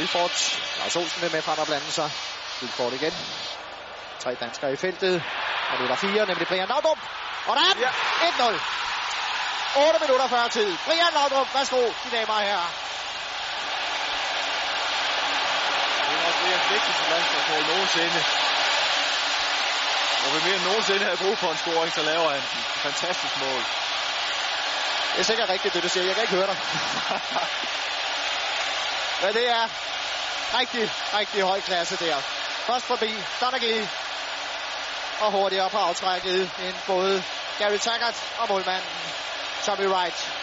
Vilfort. Lars Olsen vil med frem og blande sig. Vilfort igen. Tre danskere i feltet. Og nu er der fire, nemlig Brian Laudrup. Og der er den! Ja. 1-0. 8 minutter før tid. Brian Laudrup, værsgo, de damer og herrer. Det er nok det vigtigste landsholdsmål nogensinde. Hvor vi mere end nogensinde havde brug for en scoring, så laver han den. Fantastisk mål. Det er sikkert rigtigt, det du siger. Jeg kan ikke høre dig. Men det er rigtig, rigtig høj klasse der. Først forbi Donaghy. Og hurtigere på aftrækket end både Gary Taggart og målmanden Tommy Wright.